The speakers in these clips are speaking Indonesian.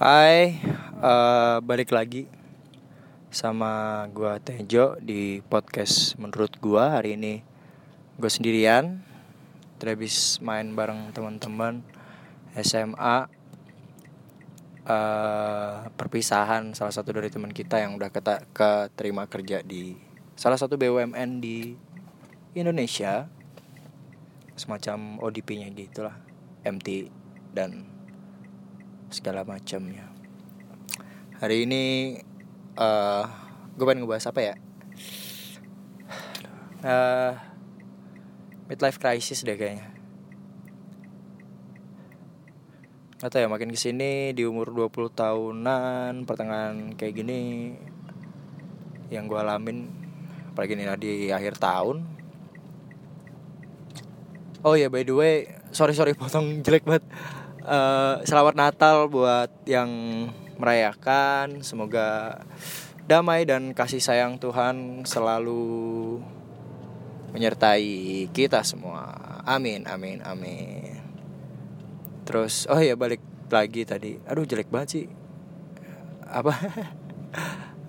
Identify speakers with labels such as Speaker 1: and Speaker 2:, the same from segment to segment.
Speaker 1: Hai, uh, balik lagi sama gua Tejo di podcast menurut gua. Hari ini gue sendirian, habis main bareng teman-teman SMA uh, perpisahan salah satu dari teman kita yang udah keta keterima kerja di salah satu BUMN di Indonesia. Semacam ODP-nya gitulah MT dan segala macamnya. Hari ini uh, eh, gue pengen ngebahas apa ya? Uh, midlife crisis deh kayaknya. Gak ya makin ke sini di umur 20 tahunan pertengahan kayak gini Yang gue alamin Apalagi ini di akhir tahun. Oh ya yeah, by the way Sorry sorry potong jelek banget uh, selamat Natal buat yang merayakan. Semoga damai dan kasih sayang Tuhan selalu menyertai kita semua. Amin, amin, amin. Terus, oh ya balik lagi tadi. Aduh jelek banget sih. Apa?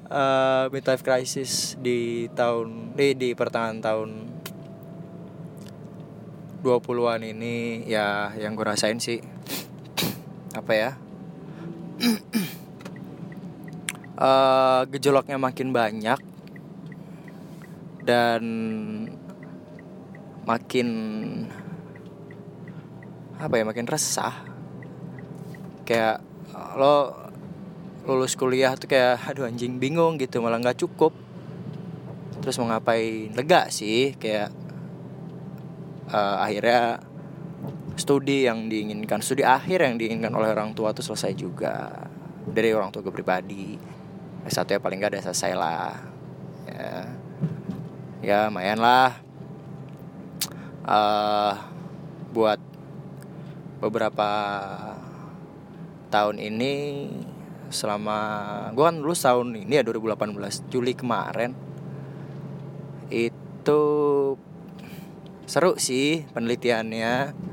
Speaker 1: uh, midlife crisis di tahun di di pertengahan tahun 20-an ini ya yang gue rasain sih apa ya? Uh, gejolaknya makin banyak dan makin apa ya makin resah. Kayak lo lulus kuliah tuh kayak aduh anjing bingung gitu malah nggak cukup. Terus mau ngapain? Lega sih kayak uh, akhirnya studi yang diinginkan studi akhir yang diinginkan oleh orang tua tuh selesai juga. Dari orang tua gue pribadi. S1 ya paling gak ada selesai lah. Ya. Ya lumayan lah. Uh, buat beberapa tahun ini selama gue kan lulus tahun ini ya 2018 Juli kemarin. Itu seru sih penelitiannya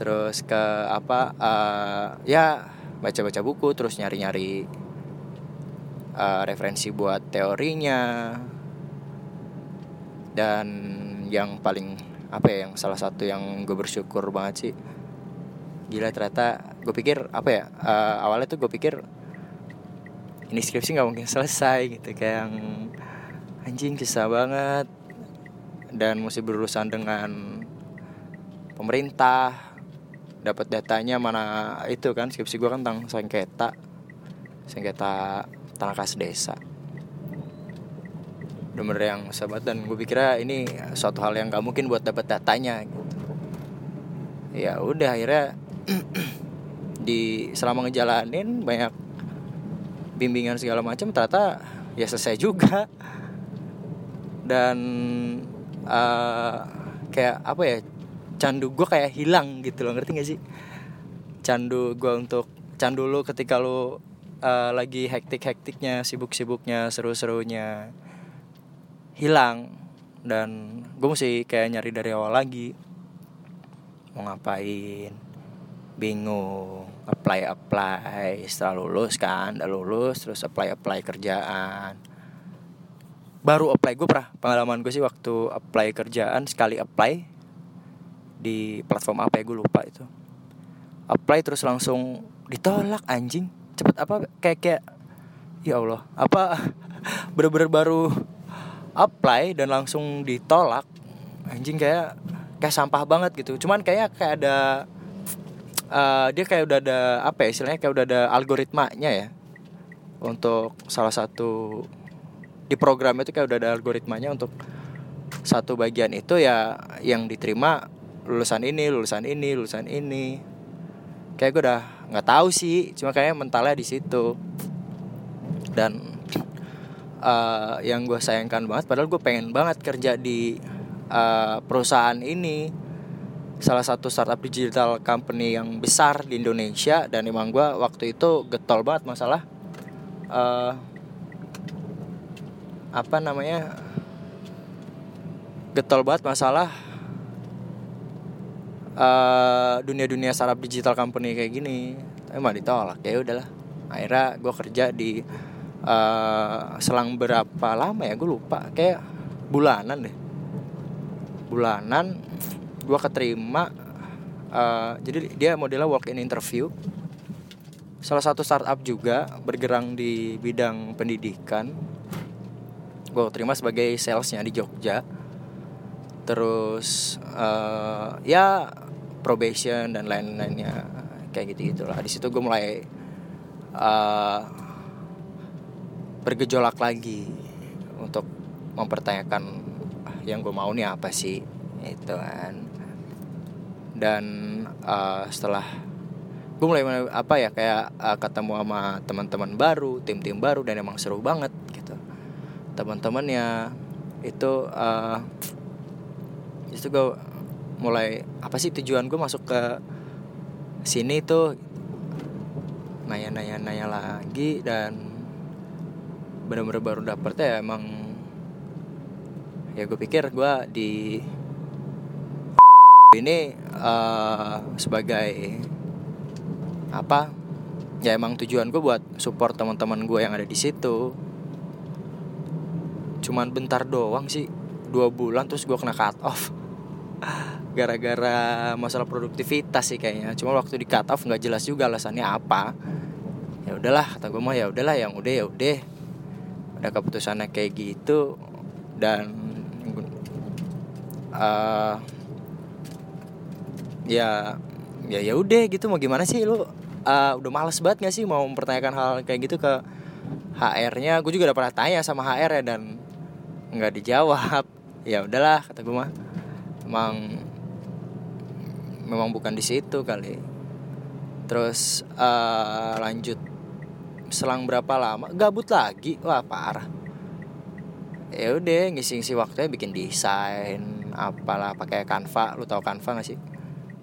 Speaker 1: terus ke apa uh, ya baca-baca buku terus nyari-nyari uh, referensi buat teorinya. Dan yang paling apa ya yang salah satu yang gue bersyukur banget sih gila ternyata gue pikir apa ya uh, awalnya tuh gue pikir ini skripsi nggak mungkin selesai gitu kayak yang anjing kisah banget. Dan mesti berurusan dengan pemerintah dapat datanya mana itu kan skripsi gue kan tentang sengketa sengketa tanah kas desa. Bener yang sahabat dan gue pikirnya ini suatu hal yang gak mungkin buat dapat datanya gitu. Ya udah akhirnya di selama ngejalanin banyak bimbingan segala macam ternyata ya selesai juga. Dan uh, kayak apa ya candu gue kayak hilang gitu loh ngerti gak sih? Candu gue untuk candu lu ketika lu uh, lagi hektik-hektiknya sibuk-sibuknya seru-serunya hilang. Dan gue mesti kayak nyari dari awal lagi. Mau ngapain? Bingung. Apply apply setelah lulus kan udah lulus terus apply apply kerjaan. Baru apply gue pernah pengalaman gue sih waktu apply kerjaan sekali apply di platform apa ya gue lupa itu. Apply terus langsung ditolak anjing. Cepet apa kayak kayak ya Allah apa bener-bener baru apply dan langsung ditolak. Anjing kayak kayak sampah banget gitu. Cuman kayak kayak ada uh, dia kayak udah ada apa ya istilahnya kayak udah ada algoritmanya ya. Untuk salah satu di program itu kayak udah ada algoritmanya untuk satu bagian itu ya yang diterima lulusan ini lulusan ini lulusan ini. Kayak gue udah nggak tahu sih cuma kayaknya mentalnya di situ. Dan uh, yang gue sayangkan banget padahal gue pengen banget kerja di uh, perusahaan ini. Salah satu startup digital company yang besar di Indonesia dan emang gue waktu itu getol banget masalah uh, apa namanya getol banget masalah eh, dunia-dunia startup digital company kayak gini tapi malah ditolak. Ya udahlah. Akhirnya gue kerja di uh, selang berapa lama ya? Gue lupa. Kayak bulanan deh. Bulanan gue keterima uh, jadi dia modelnya walk in interview. Salah satu startup juga bergerak di bidang pendidikan. Gue terima sebagai salesnya di Jogja terus uh, ya probation dan lain-lainnya kayak gitu gitulah di situ gue mulai uh, bergejolak lagi untuk mempertanyakan yang gue mau nih apa sih itu kan. Dan uh, setelah gue mulai apa ya kayak uh, ketemu sama teman-teman baru tim-tim baru dan emang seru banget gitu. Teman-temannya itu uh, itu gue mulai apa sih tujuan gue masuk ke sini tuh nanya-nanya nanya lagi dan bener-bener baru dapet ya emang ya gue pikir gue di ini uh, sebagai apa ya emang tujuan gue buat support teman-teman gue yang ada di situ. Cuman bentar doang sih dua bulan terus gue kena cut off gara-gara masalah produktivitas sih kayaknya. Cuma waktu di cut off nggak jelas juga alasannya apa. Ya udahlah kata gue mah ya udahlah yang udah ya udah. Udah keputusannya kayak gitu dan uh, ya ya ya udah gitu. Mau gimana sih lu? Uh, udah males banget gak sih mau mempertanyakan hal kayak gitu ke HR-nya gue juga udah pernah tanya sama HR ya dan nggak dijawab. Ya udahlah kata gue mah emang memang bukan di situ kali. Terus uh, lanjut selang berapa lama gabut lagi? Wah parah. Ya udah ngisi-ngisi waktunya bikin desain apalah pakai Canva. Lu tau Canva gak sih?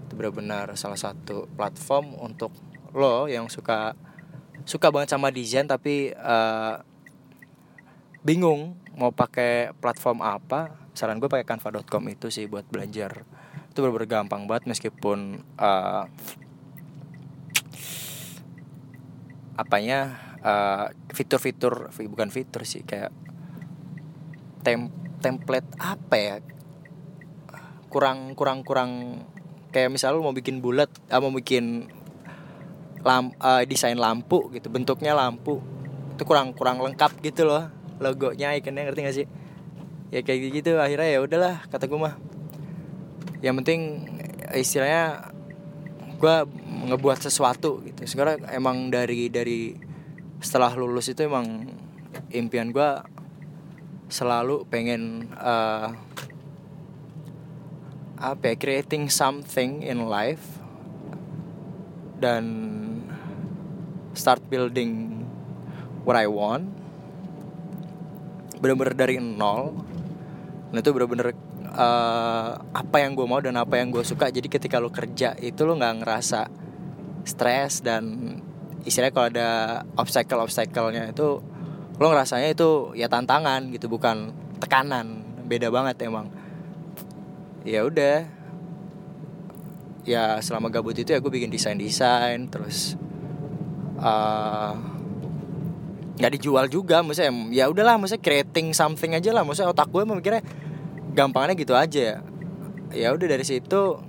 Speaker 1: Itu benar-benar salah satu platform untuk lo yang suka suka banget sama desain tapi uh, bingung mau pakai platform apa? Saran gue pakai canva.com itu sih buat belajar. Itu bener-bener gampang banget meskipun uh, apanya uh, fitur-fitur bukan fitur sih kayak tem template apa ya? Kurang kurang kurang kayak misal lu mau bikin bulat uh, mau bikin lamp, uh, desain lampu gitu bentuknya lampu itu kurang kurang lengkap gitu loh logonya ikonnya ngerti gak sih? Ya kayak gitu akhirnya ya udahlah kata gue mah. Yang penting istilahnya gue ngebuat sesuatu gitu. Sekarang emang dari dari setelah lulus itu emang impian gue selalu pengen uh, apa ya creating something in life dan start building what I want bener-bener dari nol. Nah itu bener-bener uh, apa yang gue mau dan apa yang gue suka. Jadi ketika lo kerja itu lo nggak ngerasa stres dan istilahnya kalau ada obstacle obstacle-nya itu lo ngerasanya itu ya tantangan gitu bukan tekanan. Beda banget emang. Ya udah. Ya selama gabut itu ya gue bikin desain desain terus uh, nggak dijual juga maksudnya ya udahlah maksudnya creating something aja lah. Maksudnya otak gue mikirnya gampangnya gitu aja. Ya ya udah dari situ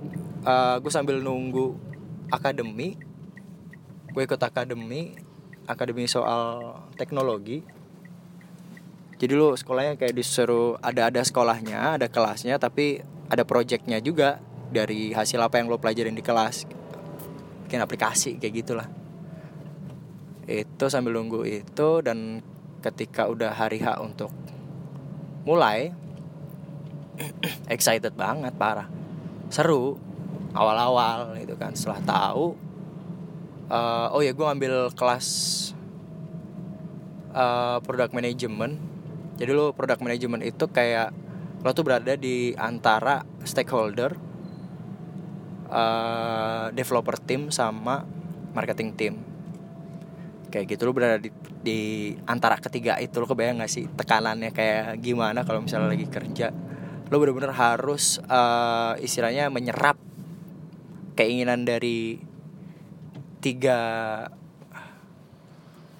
Speaker 1: uh, gue sambil nunggu akademi gue ikut akademi akademi soal teknologi. Jadi lu sekolahnya kayak disuruh ada ada sekolahnya ada kelasnya tapi ada projectnya juga dari hasil apa yang lo pelajarin di kelas. Bikin aplikasi kayak gitulah itu sambil nunggu itu dan ketika udah hari H untuk mulai excited banget parah. Seru awal-awal itu kan. Setelah tahu uh, oh ya gue ngambil kelas uh, product management. Jadi lo product management itu kayak lo tuh berada di antara stakeholder uh, developer team sama marketing team kayak gitu. Lo berada di, di antara ketiga itu lo kebayang gak sih tekanannya kayak gimana kalau misalnya lagi kerja? Lo bener-bener harus uh, istilahnya menyerap keinginan dari tiga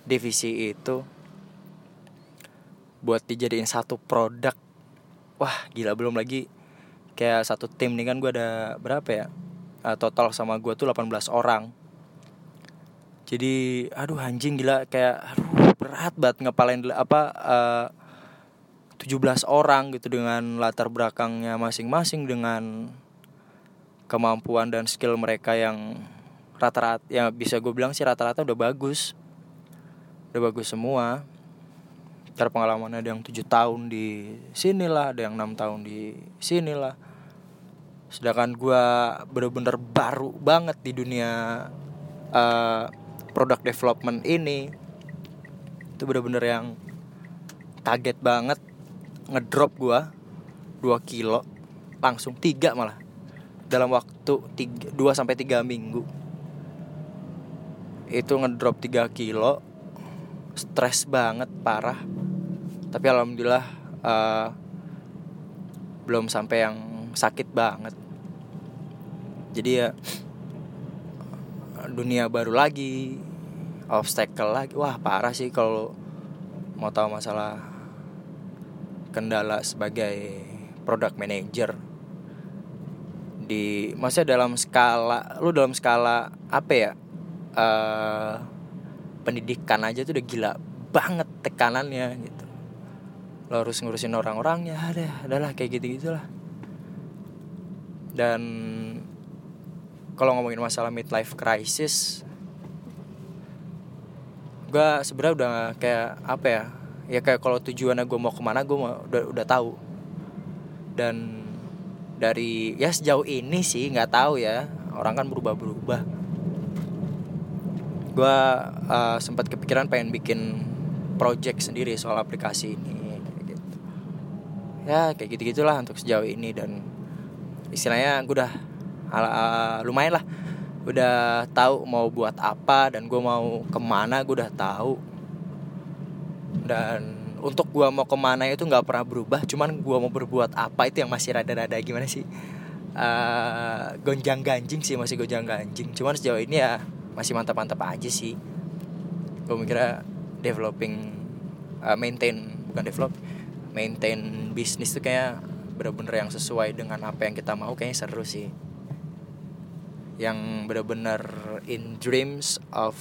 Speaker 1: divisi itu buat dijadiin satu produk. Wah gila belum lagi kayak satu tim. Nih kan gue ada berapa ya? Uh, total sama gue tuh 18 orang jadi aduh anjing gila. Kayak aduh berat banget ngepalain apa uh, 17 orang gitu dengan latar belakangnya masing-masing dengan kemampuan dan skill mereka yang rata-rata ya bisa gue bilang sih rata-rata udah bagus. Udah bagus semua. Cara pengalaman ada yang tujuh tahun di sini lah ada yang enam tahun di sini lah sedangkan gue bener-bener baru banget di dunia uh, product development ini itu bener-bener yang kaget banget ngedrop gue 2 kilo langsung tiga malah dalam waktu 2 sampai 3 minggu. Itu ngedrop 3 kilo stres banget parah. Tapi alhamdulillah uh, belum sampai yang sakit banget. Jadi ya dunia baru lagi obstacle lagi wah parah sih kalau mau tahu masalah kendala sebagai product manager di masih dalam skala lu dalam skala apa ya? Uh, pendidikan aja tuh udah gila banget tekanannya gitu. Lo harus ngurusin orang-orangnya ada adalah kayak gitu gitulah dan kalau ngomongin masalah midlife crisis gue sebenarnya udah kayak apa ya ya kayak kalau tujuannya gue mau ke mana gue udah udah tahu. Dan dari ya sejauh ini sih nggak tahu ya orang kan berubah berubah gue uh, sempat kepikiran pengen bikin project sendiri soal aplikasi ini gitu. ya kayak gitu gitulah untuk sejauh ini dan istilahnya gue udah uh, lumayan lah udah tahu mau buat apa dan gue mau ke mana gue udah tahu. Dan untuk gue mau ke mana itu nggak pernah berubah cuman gue mau berbuat apa itu yang masih rada-rada gimana sih? Uh, gonjang ganjing sih masih gonjang ganjing. Cuman sejauh ini ya masih mantap-mantap aja sih. Gue mikirnya developing uh, maintain bukan develop maintain bisnis tuh kayak bener-bener yang sesuai dengan apa yang kita mau kayaknya seru sih yang bener-bener in dreams of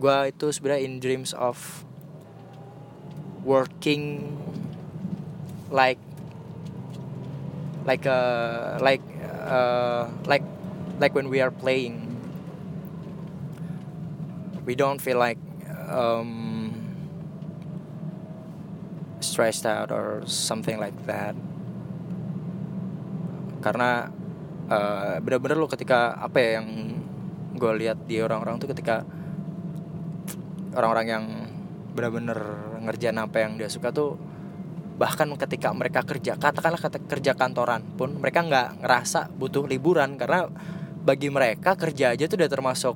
Speaker 1: gue itu sebenarnya in dreams of working like like uh, like uh, like like when we are playing. We don't feel like um, stressed out or something like that. Karena uh, bener-bener lo ketika apa ya yang gue lihat di orang-orang tuh ketika orang-orang yang bener-bener ngerjain apa yang dia suka tuh bahkan ketika mereka kerja katakanlah kata kerja kantoran pun mereka nggak ngerasa butuh liburan karena bagi mereka kerja aja tuh udah termasuk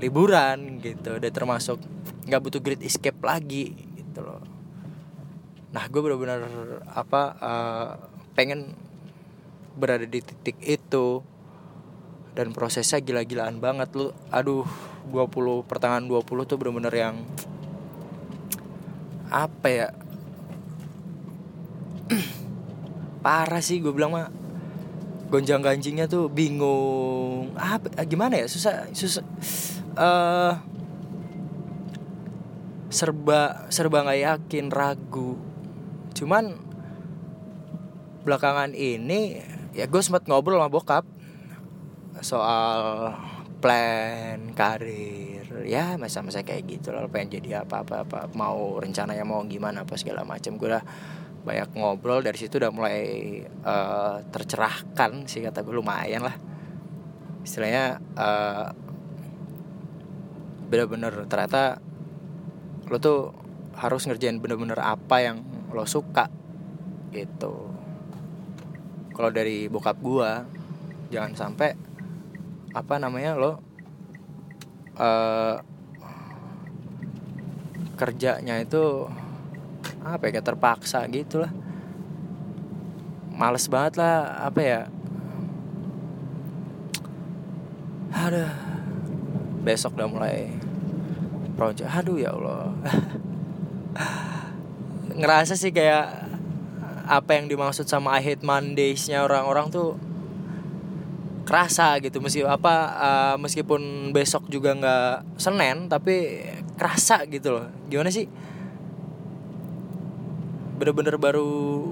Speaker 1: liburan gitu udah termasuk nggak butuh great escape lagi gitu loh. Nah gue benar-benar apa uh, pengen berada di titik itu. Dan prosesnya gila-gilaan banget lu. Aduh 20 pertengahan 20 tuh bener-bener yang apa ya? Parah sih gue bilang mah. Gonjang ganjingnya tuh bingung. Apa gimana ya? Susah susah. Uh, serba serba nggak yakin ragu. Cuman belakangan ini ya gue sempat ngobrol sama bokap soal plan karir. Ya masa-masa kayak gitu loh pengen jadi apa apa apa mau rencananya mau gimana apa segala macam. Gue udah banyak ngobrol dari situ udah mulai uh, tercerahkan sih kata gue lumayan lah. Istilahnya uh, bener-bener ternyata lo tuh harus ngerjain bener-bener apa yang lo suka gitu kalau dari bokap gua jangan sampai apa namanya lo uh, kerjanya itu apa ya terpaksa gitu lah males banget lah apa ya. Ada besok udah mulai project. Aduh ya Allah. Ngerasa sih kayak apa yang dimaksud sama I hate Mondays-nya orang-orang tuh kerasa gitu. Meski apa uh, meskipun besok juga nggak Senin tapi kerasa gitu loh. Gimana sih? Bener-bener baru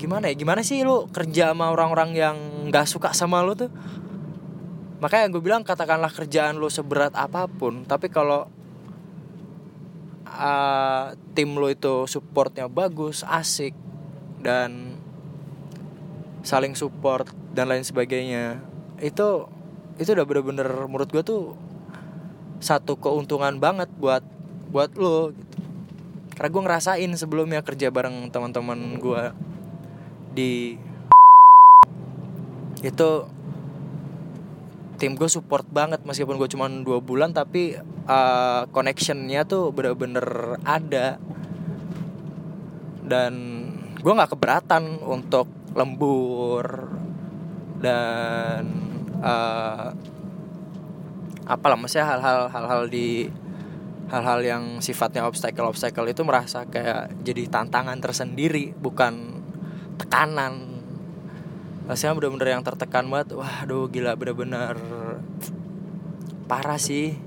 Speaker 1: gimana ya? Gimana sih lu kerja sama orang-orang yang nggak suka sama lu tuh? Makanya gue bilang katakanlah kerjaan lu seberat apa pun tapi kalau uh, tim lo itu supportnya bagus asik dan saling support dan lain sebagainya itu itu udah bener-bener menurut gue tuh satu keuntungan banget buat buat lo gitu. karena gue ngerasain sebelumnya kerja bareng teman-teman gue di itu tim gue support banget meskipun gue cuma dua bulan tapi uh, connectionnya tuh bener-bener ada. Dan gue nggak keberatan untuk lembur dan uh, apalah maksudnya hal-hal hal-hal di hal-hal yang sifatnya obstacle obstacle itu merasa kayak jadi tantangan tersendiri bukan tekanan rasanya bener-bener yang tertekan banget. Waduh gila bener-bener parah sih.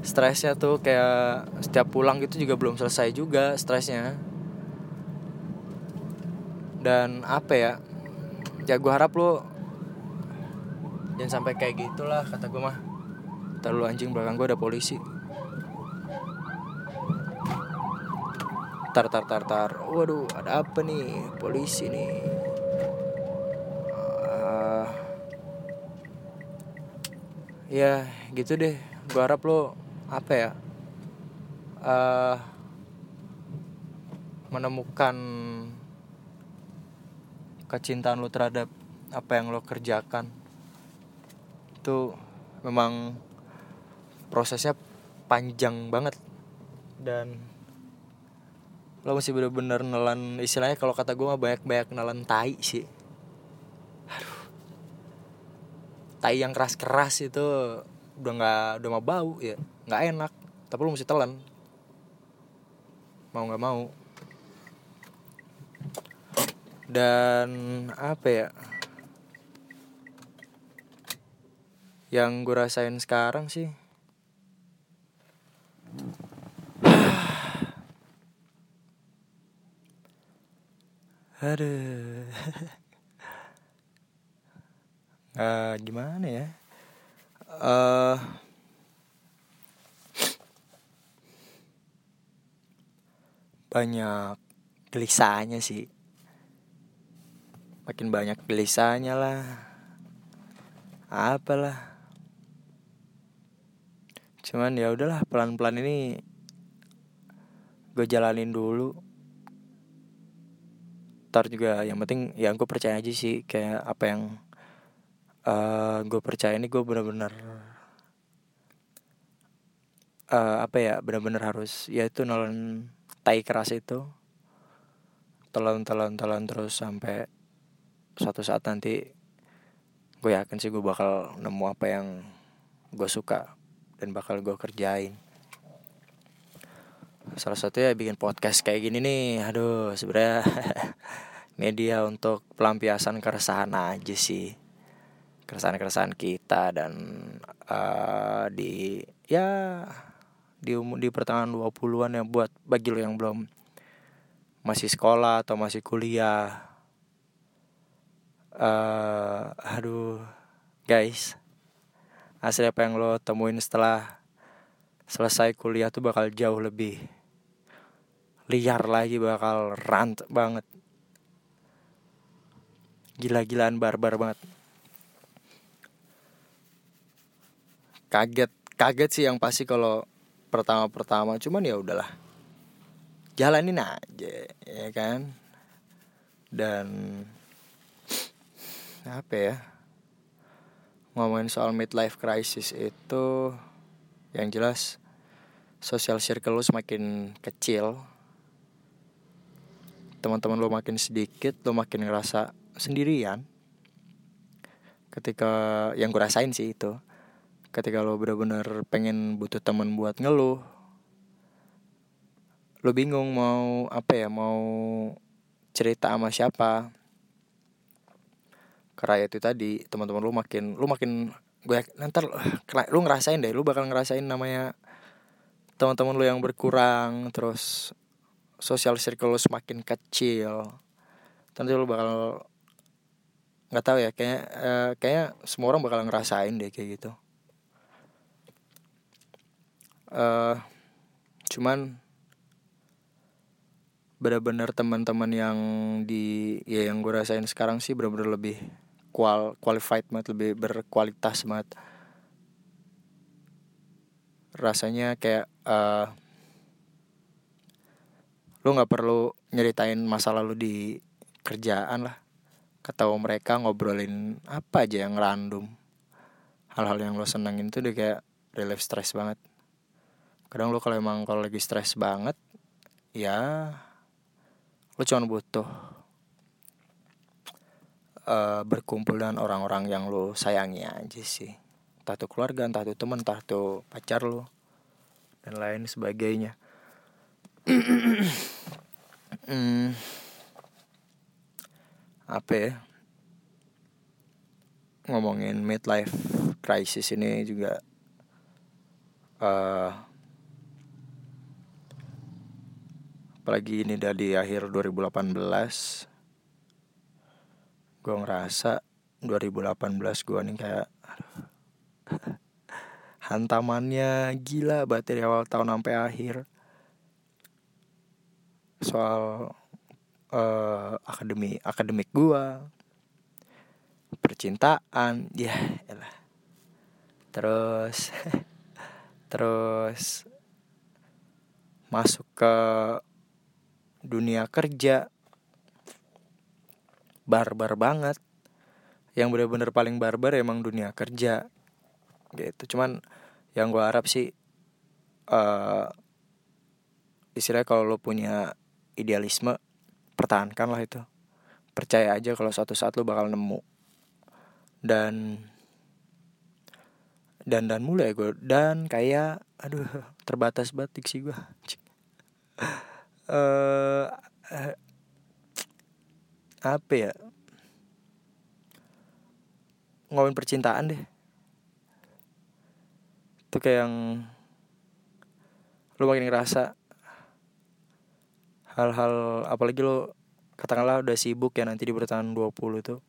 Speaker 1: Stresnya tuh kayak setiap pulang gitu juga belum selesai juga stresnya. Dan apa ya? Ya gue harap lo jangan sampai kayak gitulah kata gue mah. Terlalu anjing belakang gue ada polisi. Tar tar tar tar. Waduh ada apa nih? Polisi nih ya gitu deh. Gue harap lo apa ya uh, menemukan kecintaan lo terhadap apa yang lo kerjakan. Itu memang prosesnya panjang banget. Dan lo masih bener-bener nelan istilahnya kalau kata gue mah banyak-banyak nelan tai sih tai yang keras-keras itu udah nggak udah mau bau ya nggak enak. Tapi lu mesti telan. Mau nggak mau. Dan apa ya? Yang gue rasain sekarang sih aduh uh, gimana ya? Uh, banyak gelisahnya sih. Makin banyak gelisahnya lah. Apalah. Cuman ya udahlah pelan-pelan ini gue jalanin dulu. Ntar juga yang penting yang gue percaya aja sih kayak apa yang uh, gue percaya ini gue bener-bener uh, apa ya bener-bener harus ya itu nolong tai keras itu. Telan telan telan terus sampai suatu saat nanti gue yakin sih gue bakal nemu apa yang gue suka dan bakal gue kerjain. Salah satunya bikin podcast kayak gini nih aduh sebenarnya media untuk pelampiasan keresahan aja sih keresahan-keresahan kita dan uh, di ya di umur di pertengahan 20-an yang buat bagi lo yang belum masih sekolah atau masih kuliah. Uh, aduh guys. Hasil apa yang lo temuin setelah selesai kuliah tuh bakal jauh lebih liar lagi bakal rant banget. Gila-gilaan barbar banget kaget. Kaget sih yang pasti kalau pertama-pertama cuman ya udahlah. Jalanin aja ya kan? Dan apa ya? Ngomongin soal midlife crisis itu yang jelas social circle lu semakin kecil. Teman-teman lo makin sedikit lo makin ngerasa sendirian. Ketika yang gue rasain sih itu ketika lo bener-bener pengen butuh teman buat ngeluh lo bingung mau apa ya mau cerita sama siapa. Karena itu tadi teman-teman lu makin lu makin gue nanti lu ngerasain deh lu bakal ngerasain namanya teman-teman lu yang berkurang terus sosial circle lu semakin kecil. Tentu lu bakal nggak tahu ya kayak uh, kayak semua orang bakal ngerasain deh kayak gitu uh, cuman benar-benar teman-teman yang di ya yang gue rasain sekarang sih benar-benar lebih qual qualified banget lebih berkualitas banget. Rasanya kayak uh, lu nggak perlu nyeritain masa lalu di kerjaan lah. Ketemu mereka ngobrolin apa aja yang random. Hal-hal yang lo senengin tuh udah kayak relief stress banget kadang lo kalau emang kalau lagi stress banget ya lo cuma butuh uh, berkumpul dengan orang-orang yang lo sayangi aja sih. Entah itu keluarga entah itu teman entah itu pacar lo dan lain sebagainya. Hmm, apa ya? Ngomongin midlife crisis ini juga uh, apalagi ini dari akhir 2018 gue ngerasa 2018 gue nih kayak hantamannya gila banget dari awal tahun sampai akhir. Soal uh, akademi akademik gue percintaan ya elah. Terus terus masuk ke dunia kerja. Barbar banget. Yang bener-bener paling barbar emang dunia kerja. Gitu. Cuman yang gue harap sih uh, istilahnya kalau lo punya idealisme pertahankan lah itu. Percaya aja kalau suatu saat lo bakal nemu. Dan dan dan mulai gue dan kayak aduh terbatas batik sih gue uh, apa ya? Ngomongin percintaan deh. Itu kayak yang lu makin ngerasa hal-hal apalagi lo katakanlah udah sibuk ya nanti di bertahan 20 tuh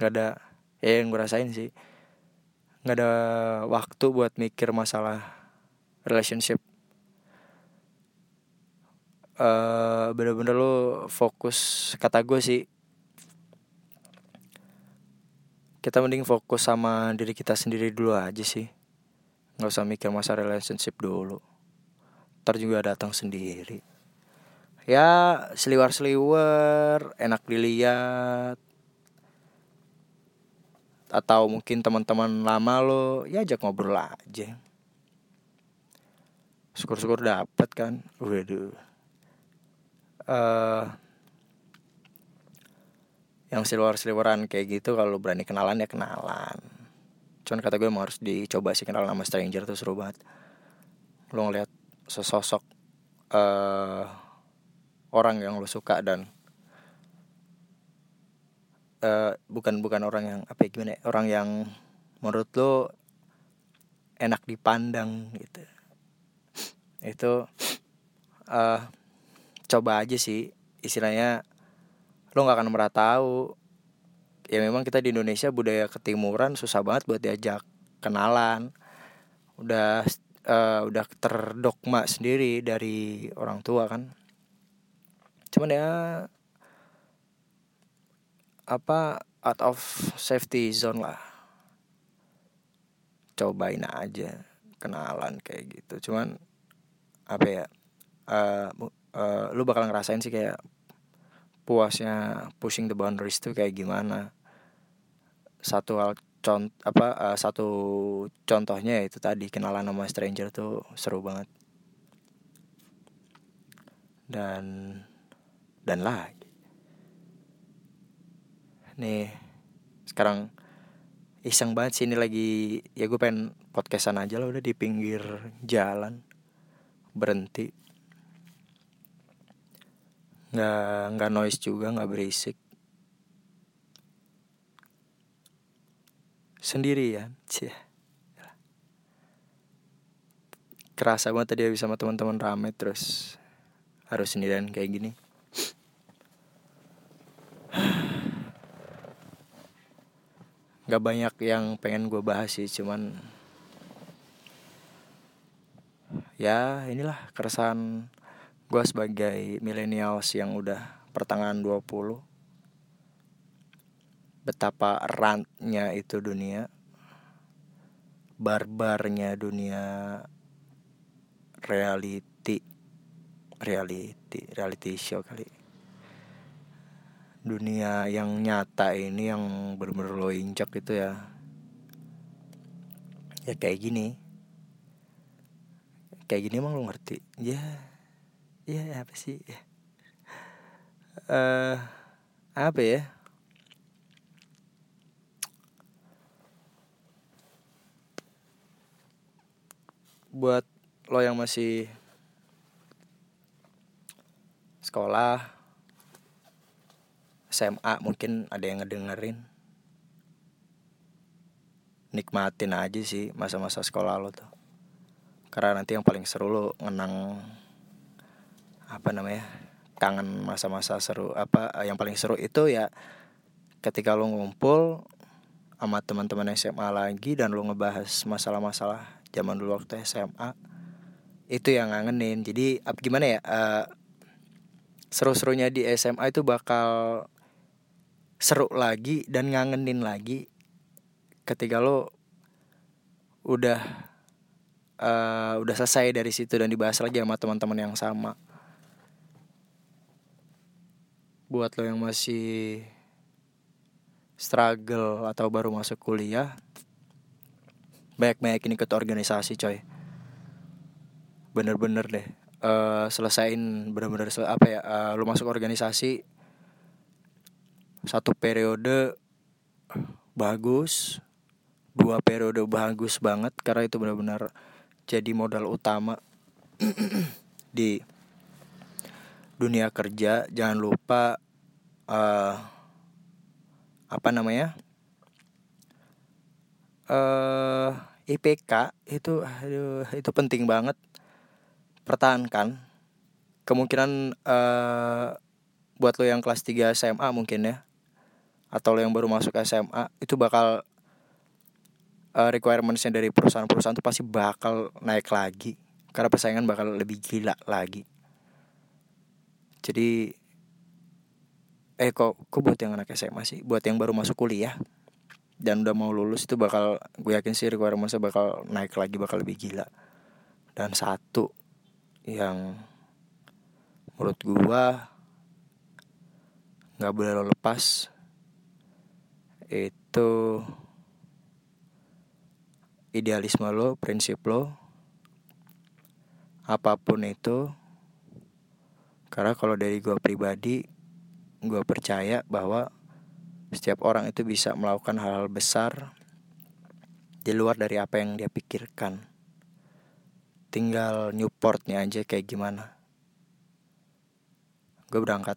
Speaker 1: nggak ada ya yang gue rasain sih nggak ada waktu buat mikir masalah relationship uh, bener-bener lo fokus kata gue sih kita mending fokus sama diri kita sendiri dulu aja sih. Nggak usah mikir masa relationship dulu. Ntar juga datang sendiri. Ya seliwar seliwar enak dilihat. Atau mungkin teman-teman lama lo ya ajak ngobrol aja. Syukur-syukur dapat kan. Waduh uh, yang silver-silveran kayak gitu kalau berani kenalan ya kenalan. Cuman kata gue emang harus dicoba sih kenal sama stranger tuh seru banget. Lo ngeliat sesosok uh, orang yang lo suka dan uh, bukan bukan orang yang apa ya gimana ya, orang yang menurut lo enak dipandang gitu. Itu uh, coba aja sih istilahnya lo nggak akan pernah tahu. Ya memang kita di Indonesia budaya ketimuran susah banget buat diajak kenalan. Udah uh, udah terdogma sendiri dari orang tua kan. Cuman ya apa out of safety zone lah. Cobain aja kenalan kayak gitu. Cuman apa ya uh, uh, lu bakal ngerasain sih kayak puasnya pushing the boundaries tuh kayak gimana. Satu hal cont apa uh, satu contohnya itu tadi kenalan sama stranger tuh seru banget. Dan dan lagi. Nih sekarang iseng banget sih ini lagi ya gue pengen podcastan aja lah udah di pinggir jalan. Berhenti nggak nggak noise juga nggak berisik. Sendirian sih. Kerasa banget tadi habis sama teman-teman rame terus harus sendirian kayak gini. Nggak banyak yang pengen gue bahas sih cuman ya inilah keresahan gue sebagai millennials yang udah pertengahan 20 betapa rantnya itu dunia barbarnya dunia reality reality reality show kali. Dunia yang nyata ini yang bener-bener lo injak itu ya. Ya kayak gini. Kayak gini emang lo ngerti? Ya ya apa sih? Eh uh, apa ya? Buat lo yang masih sekolah SMA mungkin ada yang ngedengerin. Nikmatin aja sih masa-masa sekolah lo tuh. Karena nanti yang paling seru lo ngenang apa namanya kangen masa-masa seru apa yang paling seru itu ya ketika lo ngumpul sama teman-teman SMA lagi dan lo ngebahas masalah-masalah zaman dulu waktu SMA itu yang ngangenin. Jadi gimana ya uh, seru-serunya di SMA itu bakal seru lagi dan ngangenin lagi ketika lo udah uh, udah selesai dari situ dan dibahas lagi sama teman-teman yang sama buat lo yang masih struggle atau baru masuk kuliah banyak-banyak ini ikut organisasi coy. Bener-bener deh. Uh, selesain bener-bener apa ya uh, lo masuk organisasi satu periode bagus dua periode bagus banget karena itu benar-benar jadi modal utama di dunia kerja jangan lupa uh, apa namanya uh, eh, IPK itu aduh itu penting banget. Pertahankan. Kemungkinan uh, buat lo yang kelas 3 SMA mungkin ya atau lo yang baru masuk SMA itu bakal uh, requirementsnya dari perusahaan-perusahaan itu pasti bakal naik lagi. Karena persaingan bakal lebih gila lagi jadi eh kok kok buat yang anak SMA sih buat yang baru masuk kuliah dan udah mau lulus itu bakal gue yakin sih requirementsnya bakal naik lagi bakal lebih gila dan satu yang menurut gue nggak boleh lo lepas itu idealisme lo, prinsip lo, apa pun itu. Karena kalau dari gue pribadi, gue percaya bahwa setiap orang itu bisa melakukan hal-hal besar di luar dari apa yang dia pikirkan. Tinggal Newportnya aja kayak gimana. Gue berangkat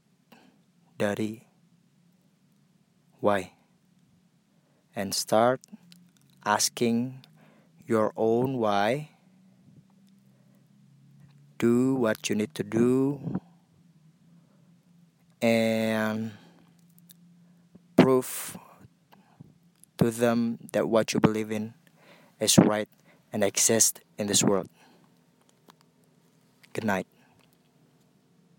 Speaker 1: dari why and start asking your own why. Do what you need to do and prove to them that what you believe in is right and exists in this world. Good night.